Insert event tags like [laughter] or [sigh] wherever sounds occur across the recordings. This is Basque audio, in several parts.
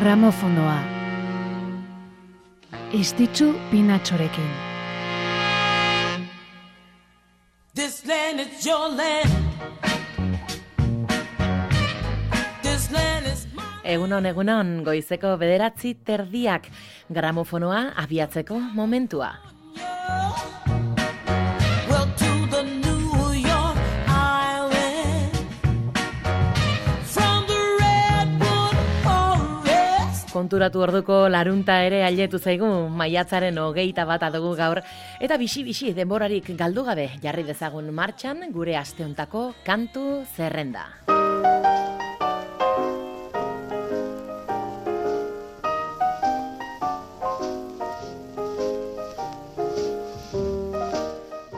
gramofonoa. Istitzu pinatxorekin. This land is your land. This land is Egunon, egunon, goizeko bederatzi terdiak gramofonoa abiatzeko momentua. Konturatu orduko larunta ere ailetu zaigu maiatzaren hogeita bat adugu gaur eta bisi-bisi denborarik galdu gabe jarri dezagun martxan gure asteontako kantu zerrenda.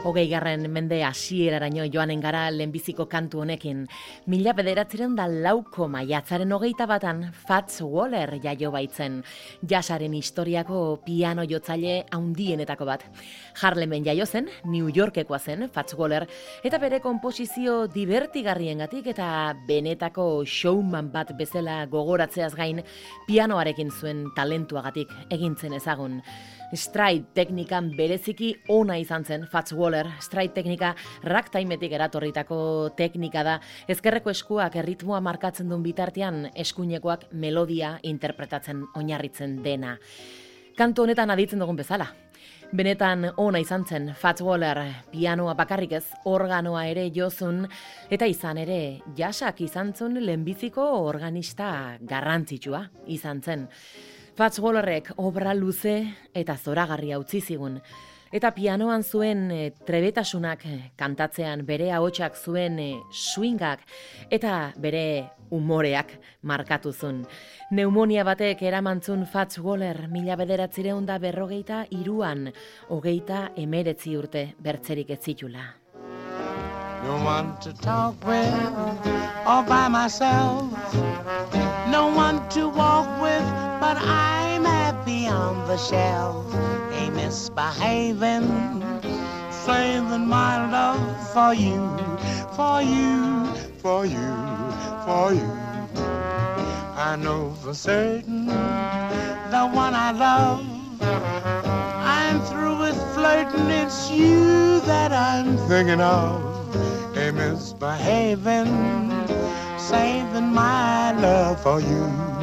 Hogei garren mende hasieraraino joanen gara lehenbiziko kantu honekin. Mila bederatzireun da lauko maiatzaren hogeita batan Fats Waller jaio baitzen. Jasaren historiako piano jotzaile haundienetako bat. Harlemen jaio zen, New Yorkekoa zen Fats Waller, eta bere komposizio divertigarriengatik eta benetako showman bat bezala gogoratzeaz gain pianoarekin zuen talentuagatik egintzen ezagun. Stride teknikan bereziki ona izan zen Fats Waller. Stride teknika ragtimetik eratorritako teknika da. Ezkerreko eskuak erritmoa markatzen duen bitartean eskuinekoak melodia interpretatzen oinarritzen dena. Kantu honetan aditzen dugun bezala. Benetan ona izan zen Fats Waller pianoa bakarrik ez, organoa ere jozun, eta izan ere jasak izan zuen lehenbiziko organista garrantzitsua izan zen. Fats Wallerrek obra luze eta zoragarria utzi zigun. Eta pianoan zuen e, trebetasunak e, kantatzean bere ahotsak zuen e, swingak eta bere umoreak markatu zuen. Neumonia batek eramantzun Fats Waller mila bederatzireun da berrogeita iruan, hogeita emeretzi urte bertzerik ez zitula. No one to talk with all by myself. No one to walk with, but I'm happy on the shelf. A misbehaving, saving my love for you, for you, for you, for you. I know for certain the one I love. I'm through with flirting, it's you that I'm thinking of. A misbehaving, saving my love for you.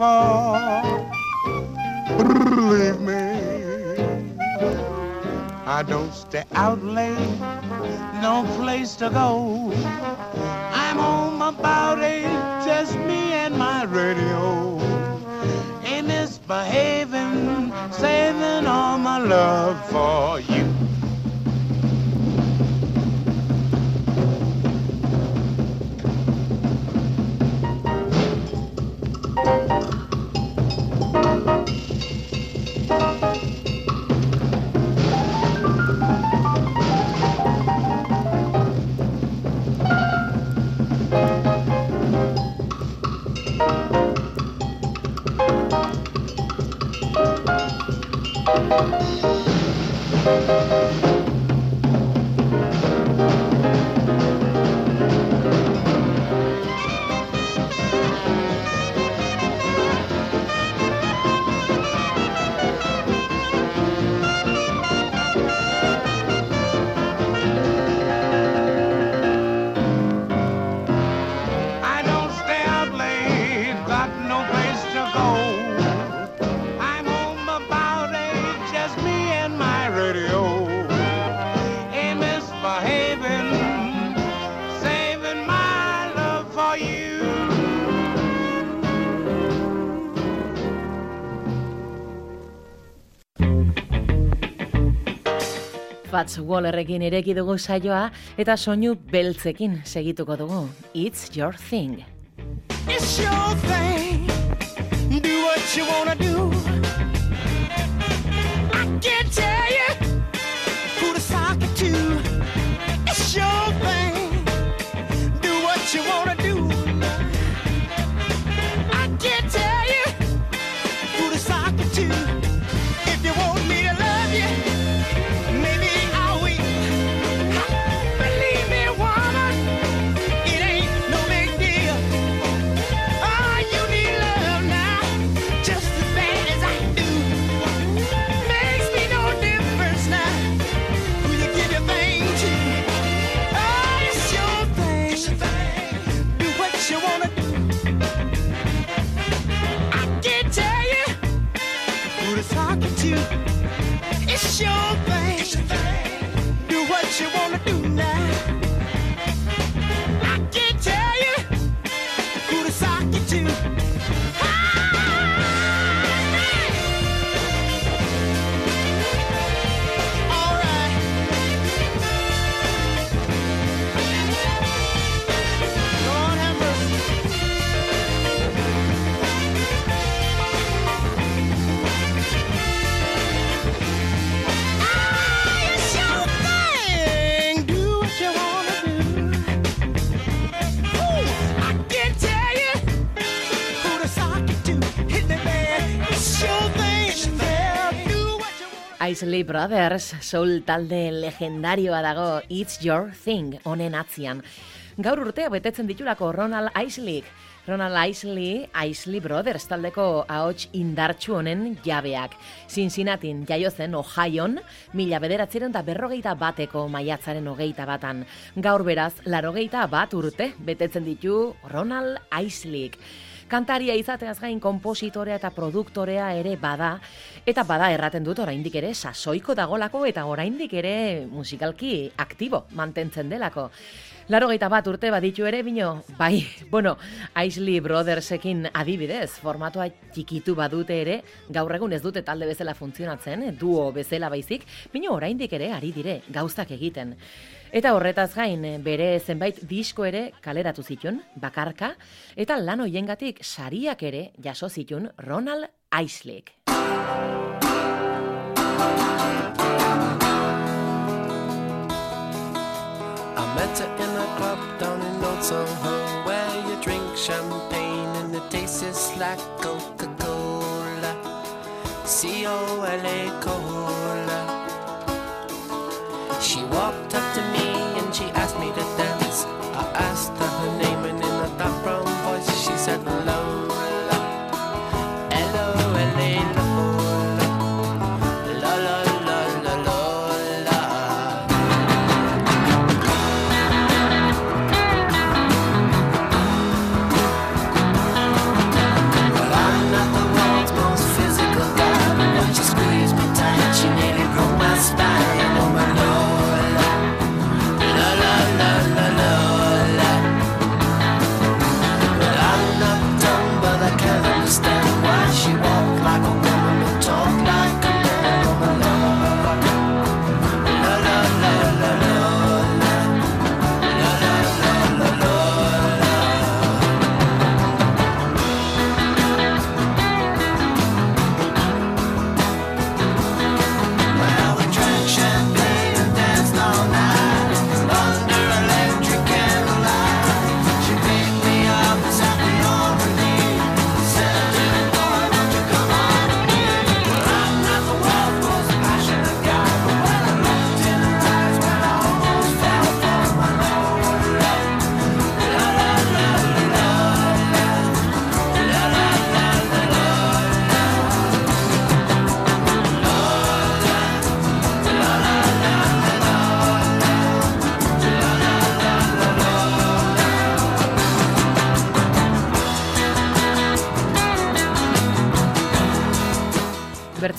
For. Believe me. I don't stay out late, no place to go. I'm home about eight, just me and my radio. Ain't misbehaving, saving all my love for you. Fats Wallerrekin ireki dugu saioa eta soinu beltzekin segituko dugu. It's your thing. It's your thing. Do what you wanna do. I can't tell you It's your thing. Isley Brothers, soul talde legendarioa dago It's Your Thing honen atzian. Gaur urtea betetzen ditulako Ronald Isley. Ronald Isley, Isley Brothers taldeko ahots indartsu honen jabeak. Cincinnatin jaio zen Ohioan, mila bederatzeren da berrogeita bateko maiatzaren hogeita batan. Gaur beraz, larogeita bat urte betetzen ditu Ronald Isley. Kantaria izateaz gain konpositorea eta produktorea ere bada, eta bada erraten dut oraindik ere sasoiko dagolako eta oraindik ere musikalki aktibo mantentzen delako. Laro bat urte baditu ere, bino, bai, bueno, Isley Brothersekin adibidez, formatua txikitu badute ere, gaur egun ez dute talde bezala funtzionatzen, duo bezala baizik, bino oraindik ere ari dire gauzak egiten. Eta horretaz gain, bere zenbait disko ere kaleratu zituen, bakarka, eta lan hoiengatik sariak ere jaso zituen Ronald Isley. I met her in a club down in Old Soho where you drink champagne and it tastes like Coca-Cola. C-O-L-A Cola. She walked up to me and she asked me to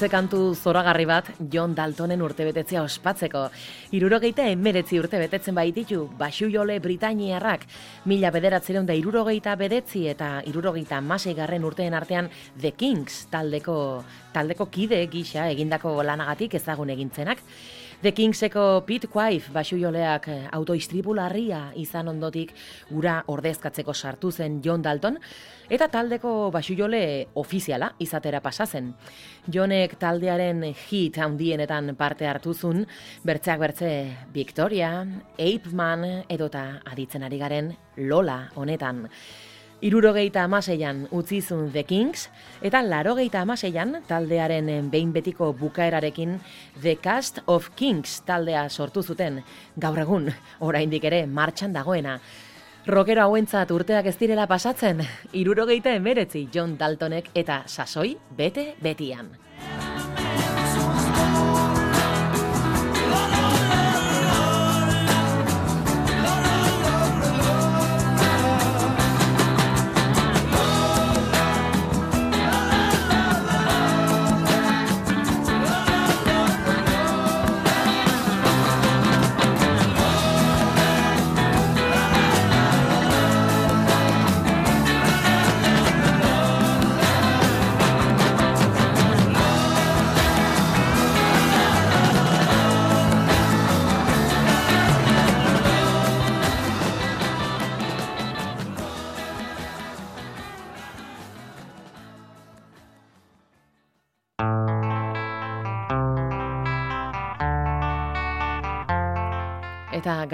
Bertze kantu zoragarri bat John Daltonen urtebetetzea ospatzeko. Irurogeita emeretzi urte betetzen baititu, basu jole Britainiarrak, mila bederatzeron da irurogeita bedetzi eta irurogeita masei garren urteen artean The Kings taldeko, taldeko kide gisa egindako lanagatik ezagun egintzenak. The Kingseko Pete Quaife basu joleak autoistribu larria izan ondotik ura ordezkatzeko sartu zen John Dalton, eta taldeko basu jole ofiziala izatera pasazen. Jonek taldearen hit handienetan parte hartu zuen, bertzeak bertze Victoria, Ape Man edota aditzen ari garen Lola honetan. Irurogeita amaseian utzi zuen The Kings, eta larogeita amaseian taldearen behin betiko bukaerarekin The Cast of Kings taldea sortu zuten, gaur egun, oraindik ere martxan dagoena. Rockero hauentzat urteak ez direla pasatzen, irurogeita emeretzi John Daltonek eta sasoi bete betian.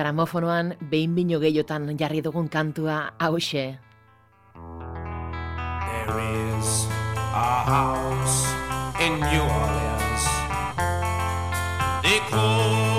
Gramofonoan behin bino gehiotan jarri dugun kantua hause. There is a house in New Orleans. They call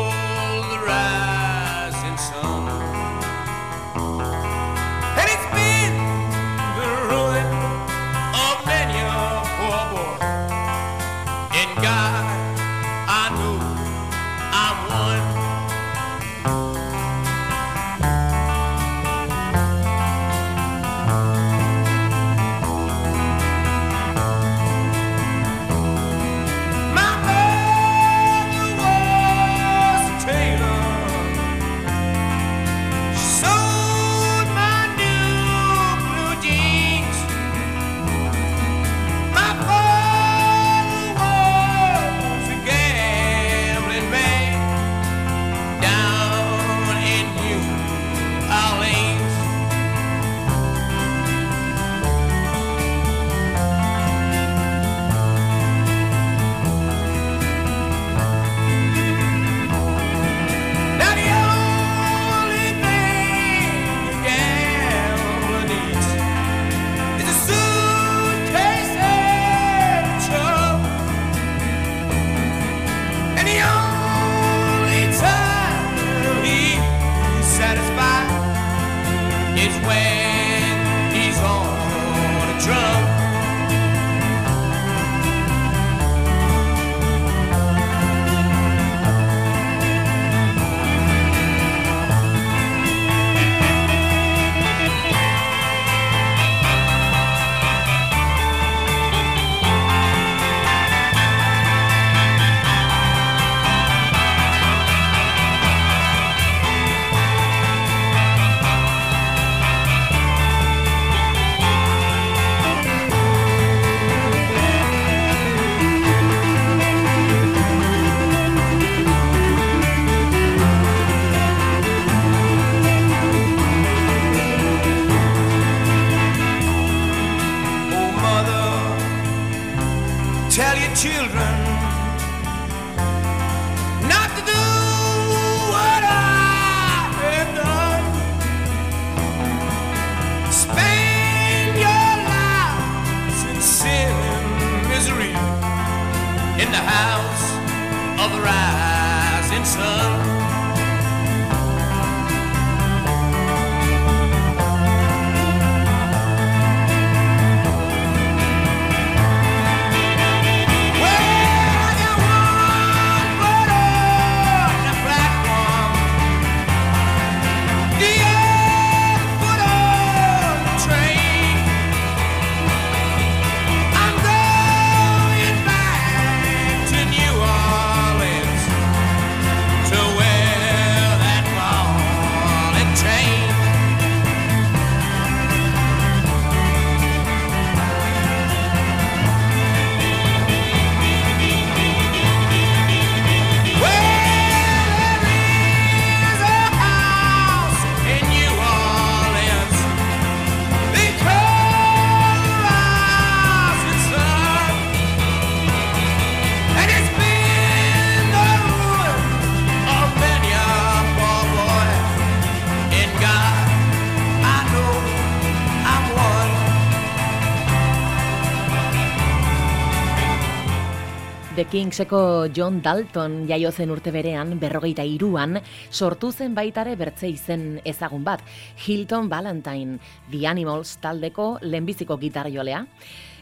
Kingseko John Dalton jaio zen urte berean, berrogeita iruan, sortu zen baitare bertze izen ezagun bat, Hilton Valentine, The Animals taldeko lehenbiziko gitarjolea.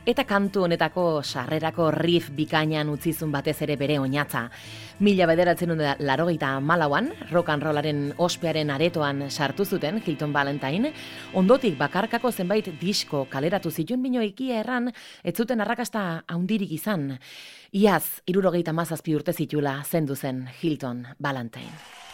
Eta kantu honetako sarrerako riff bikainan utzizun batez ere bere oinatza. Mila bederatzen da larogeita malauan, rock and rollaren ospearen aretoan sartu zuten Hilton Valentine, ondotik bakarkako zenbait disko kaleratu zituen bino ikia erran, ez zuten arrakasta haundirik izan. Iaz, irurogeita mazazpi urte zitula zendu zen Hilton Valentine.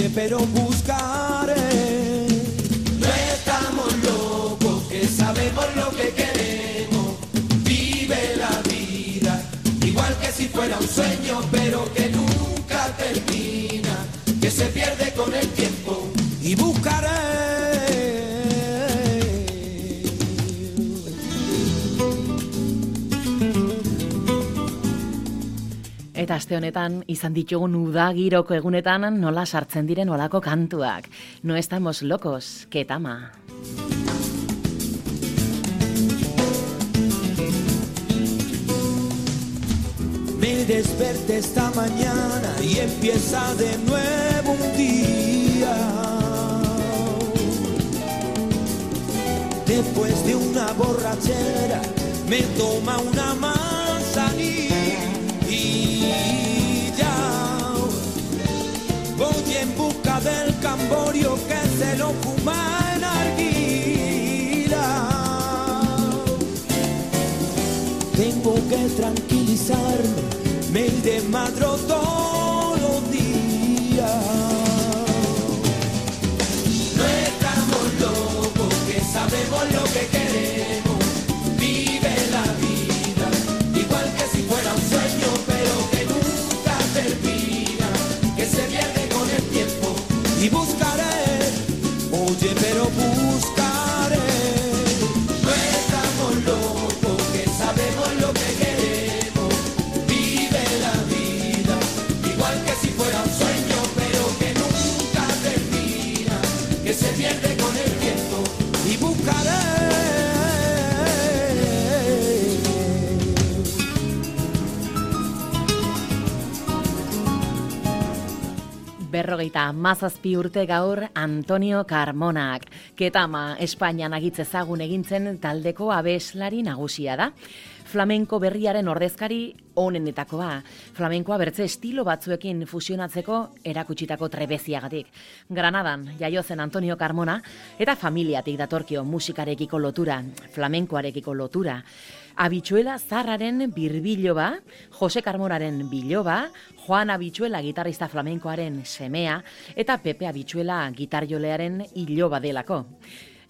siempre lo buscaré. No estamos locos, que sabemos lo que queremos. Vive la vida, igual que si fuera un sueño. Aste honetan izan ditugun udagiroko egunetan nola sartzen diren olako kantuak. No estamos locos, ketama. Me desperté esta mañana y empieza de nuevo un día. Después de una borrachera me toma una manzanilla. En busca del camborio que se lo fuma en arguila. Tengo que tranquilizarme, me desmadro todos Berrogeita mazazpi urte gaur Antonio Carmonak. Ketama Espainian agitze ezagun egintzen taldeko abeslari nagusia da. Flamenko berriaren ordezkari onenetakoa. Flamenkoa bertze estilo batzuekin fusionatzeko erakutsitako trebeziagatik. Granadan jaio zen Antonio Carmona eta familiatik datorkio musikarekiko lotura, flamenkoarekiko lotura. Abitxuela Zarraren birbiloba, Jose Carmonaren biloba, Juan Abitxuela gitarrista flamenkoaren semea eta Pepe Abitxuela gitarjolearen iloba delako.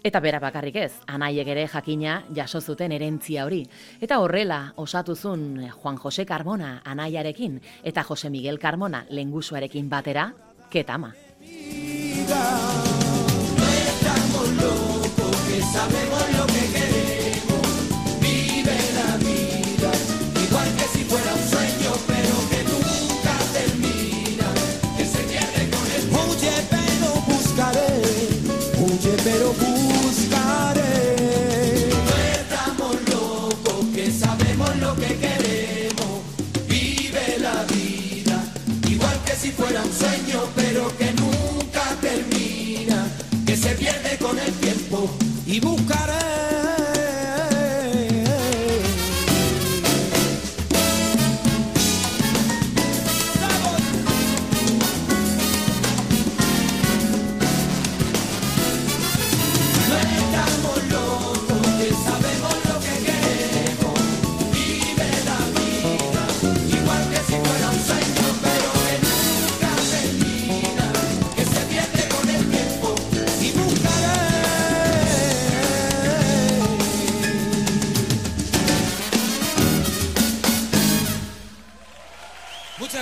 Eta bera bakarrik ez, anaiek ere jakina jaso zuten erentzia hori. Eta horrela osatu zuen Juan Jose Carmona anaiarekin eta Jose Miguel Carmona lengusuarekin batera, ketama. Estamos locos, que sabemos lo que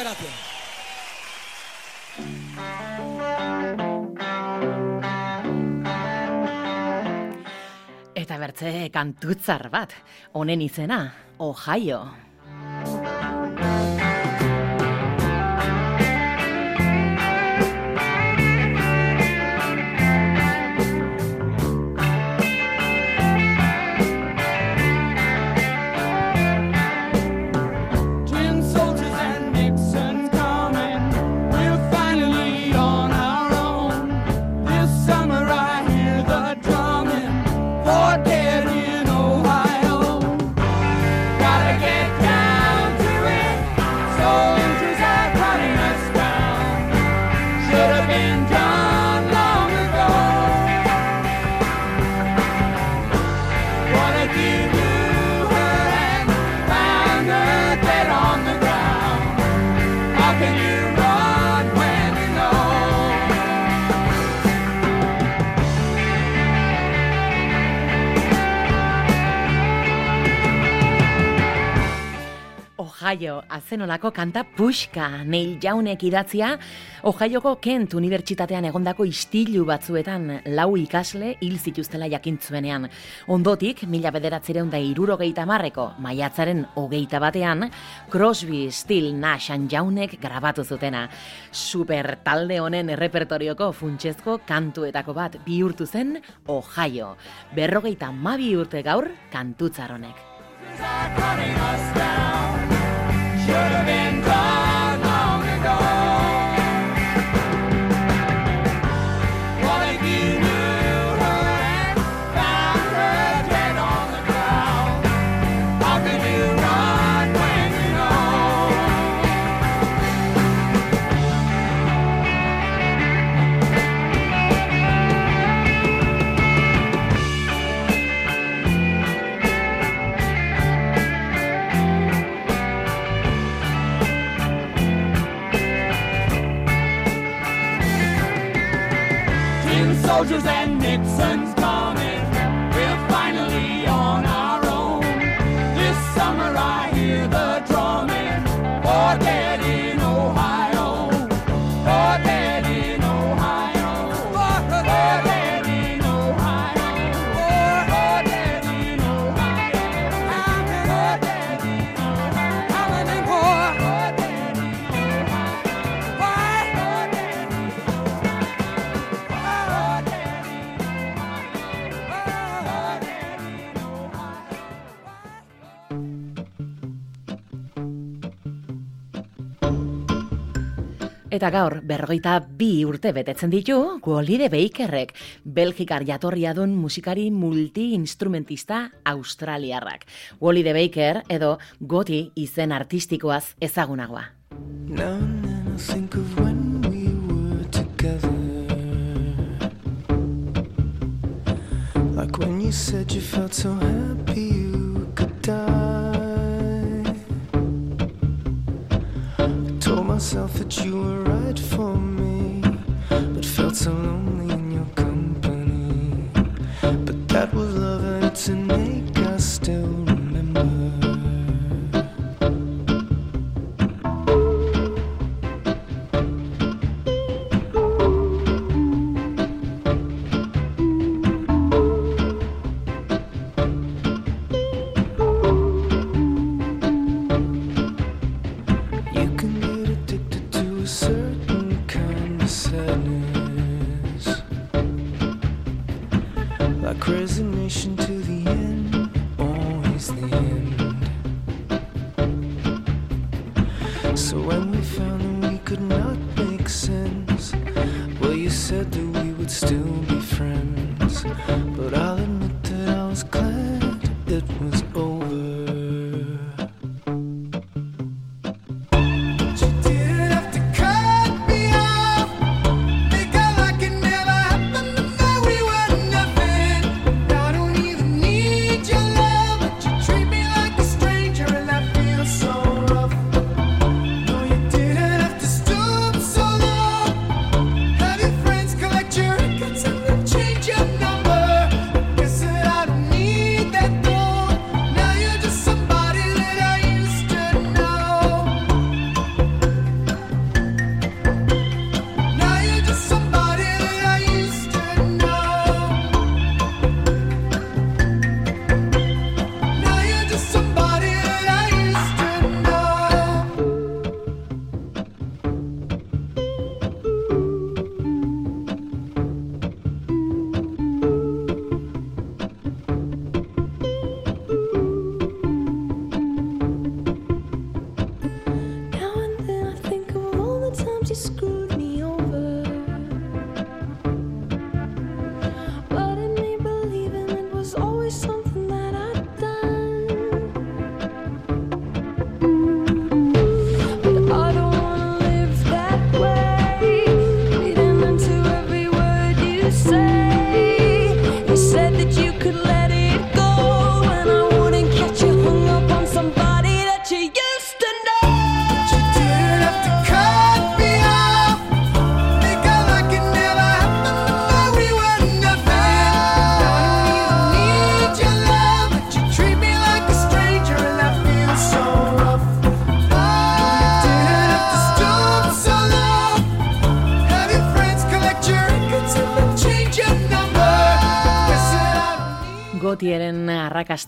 gracias. Eta bertze kantutzar bat, honen izena, Ohio. Ohio azenolako kanta puxka Neil Jaunek idatzia Ohioko Kent Unibertsitatean egondako istilu batzuetan lau ikasle hil zituztela jakintzuenean. Ondotik, mila bederatzireun da irurogeita marreko, maiatzaren hogeita batean, Crosby, Still, Nash Jaunek grabatu zutena. Super talde honen repertorioko funtsezko kantuetako bat bihurtu zen Ohio. Berrogeita mabi urte gaur kantutzaronek. running us down. should have been gone. eta gaur bergoita bi urte betetzen ditu Gualide Bakerrek, Belgikar jatorria duen musikari multiinstrumentista australiarrak. Gualide Baker edo goti izen artistikoaz ezagunagoa. Like when you said you felt so happy you could die myself that you were right for me, but felt so lonely in your company. But that was love, and to make us still.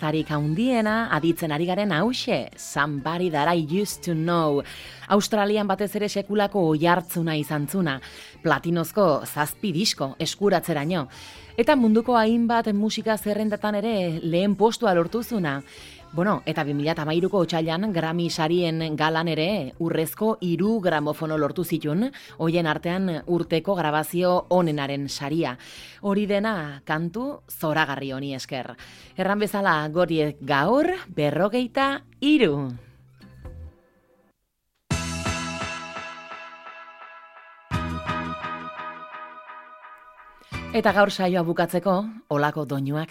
Arrakastarik handiena aditzen ari garen hause, Somebody That I Used To Know. Australian batez ere sekulako oihartzuna izan zuna, platinozko zazpi disko eskuratzeraino. Eta munduko hainbat musika zerrendatan ere lehen postua lortuzuna. Bueno, eta 2008ko otxailan Grammy sarien galan ere urrezko iru gramofono lortu zitun, hoien artean urteko grabazio onenaren saria. Hori dena kantu zoragarri honi esker. Erran bezala goriek gaur berrogeita iru. Eta gaur saioa bukatzeko, olako doinuak.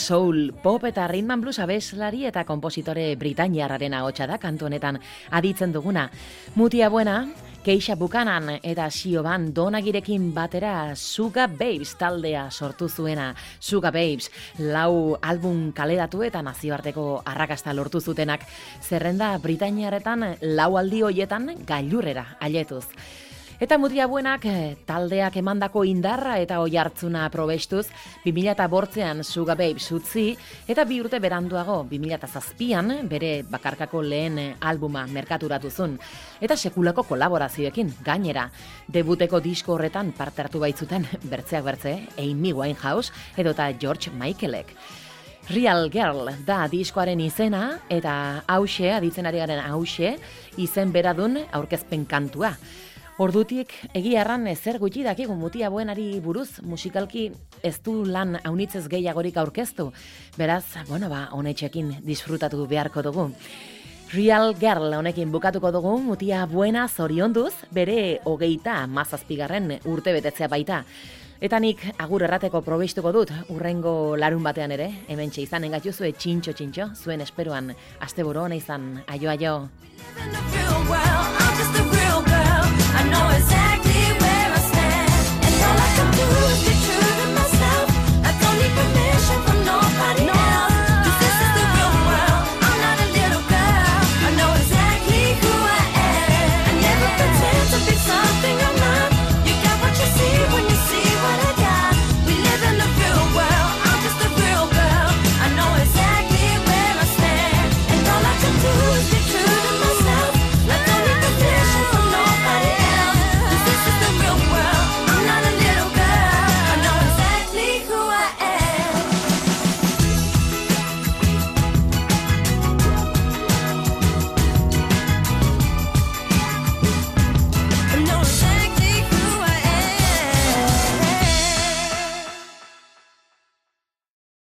Soul, pop eta rhythm and blues abeslari eta kompositore britainiarraren ahotsa da kantu honetan aditzen duguna. Mutia buena, Keisha Bukanan eta Sioban Donagirekin batera Suga Babes taldea sortu zuena. Suga Babes, lau album kaleratu eta nazioarteko arrakasta lortu zutenak. Zerrenda Britainiarretan lau aldi hoietan gailurrera ailetuz. Eta mutia buenak eh, taldeak emandako indarra eta oi hartzuna probestuz, 2008an Suga Babes utzi, eta bi urte beranduago, 2007an, bere bakarkako lehen eh, albuma merkaturatu zuen. Eta sekulako kolaborazioekin, gainera, debuteko disko horretan parte hartu baitzuten, [laughs] bertzeak bertze, Amy Winehouse edota George Michaelek. Real Girl da diskoaren izena eta hause, aditzen ari garen hause, izen beradun aurkezpen kantua. Ordutik egia erran ezer gutxi dakigu mutia buenari buruz musikalki ez du lan haunitzez gehiagorik aurkeztu. Beraz, bueno ba, honetxekin disfrutatu beharko dugu. Real Girl honekin bukatuko dugu mutia buena zorionduz, bere hogeita mazazpigarren urte betetzea baita. Eta nik agur errateko probestuko dut, urrengo larun batean ere, hemen izan engatuzue txintxo txintxo, zuen esperoan, asteburu hona izan, aio aio. know exactly where I stand, and all I can do is.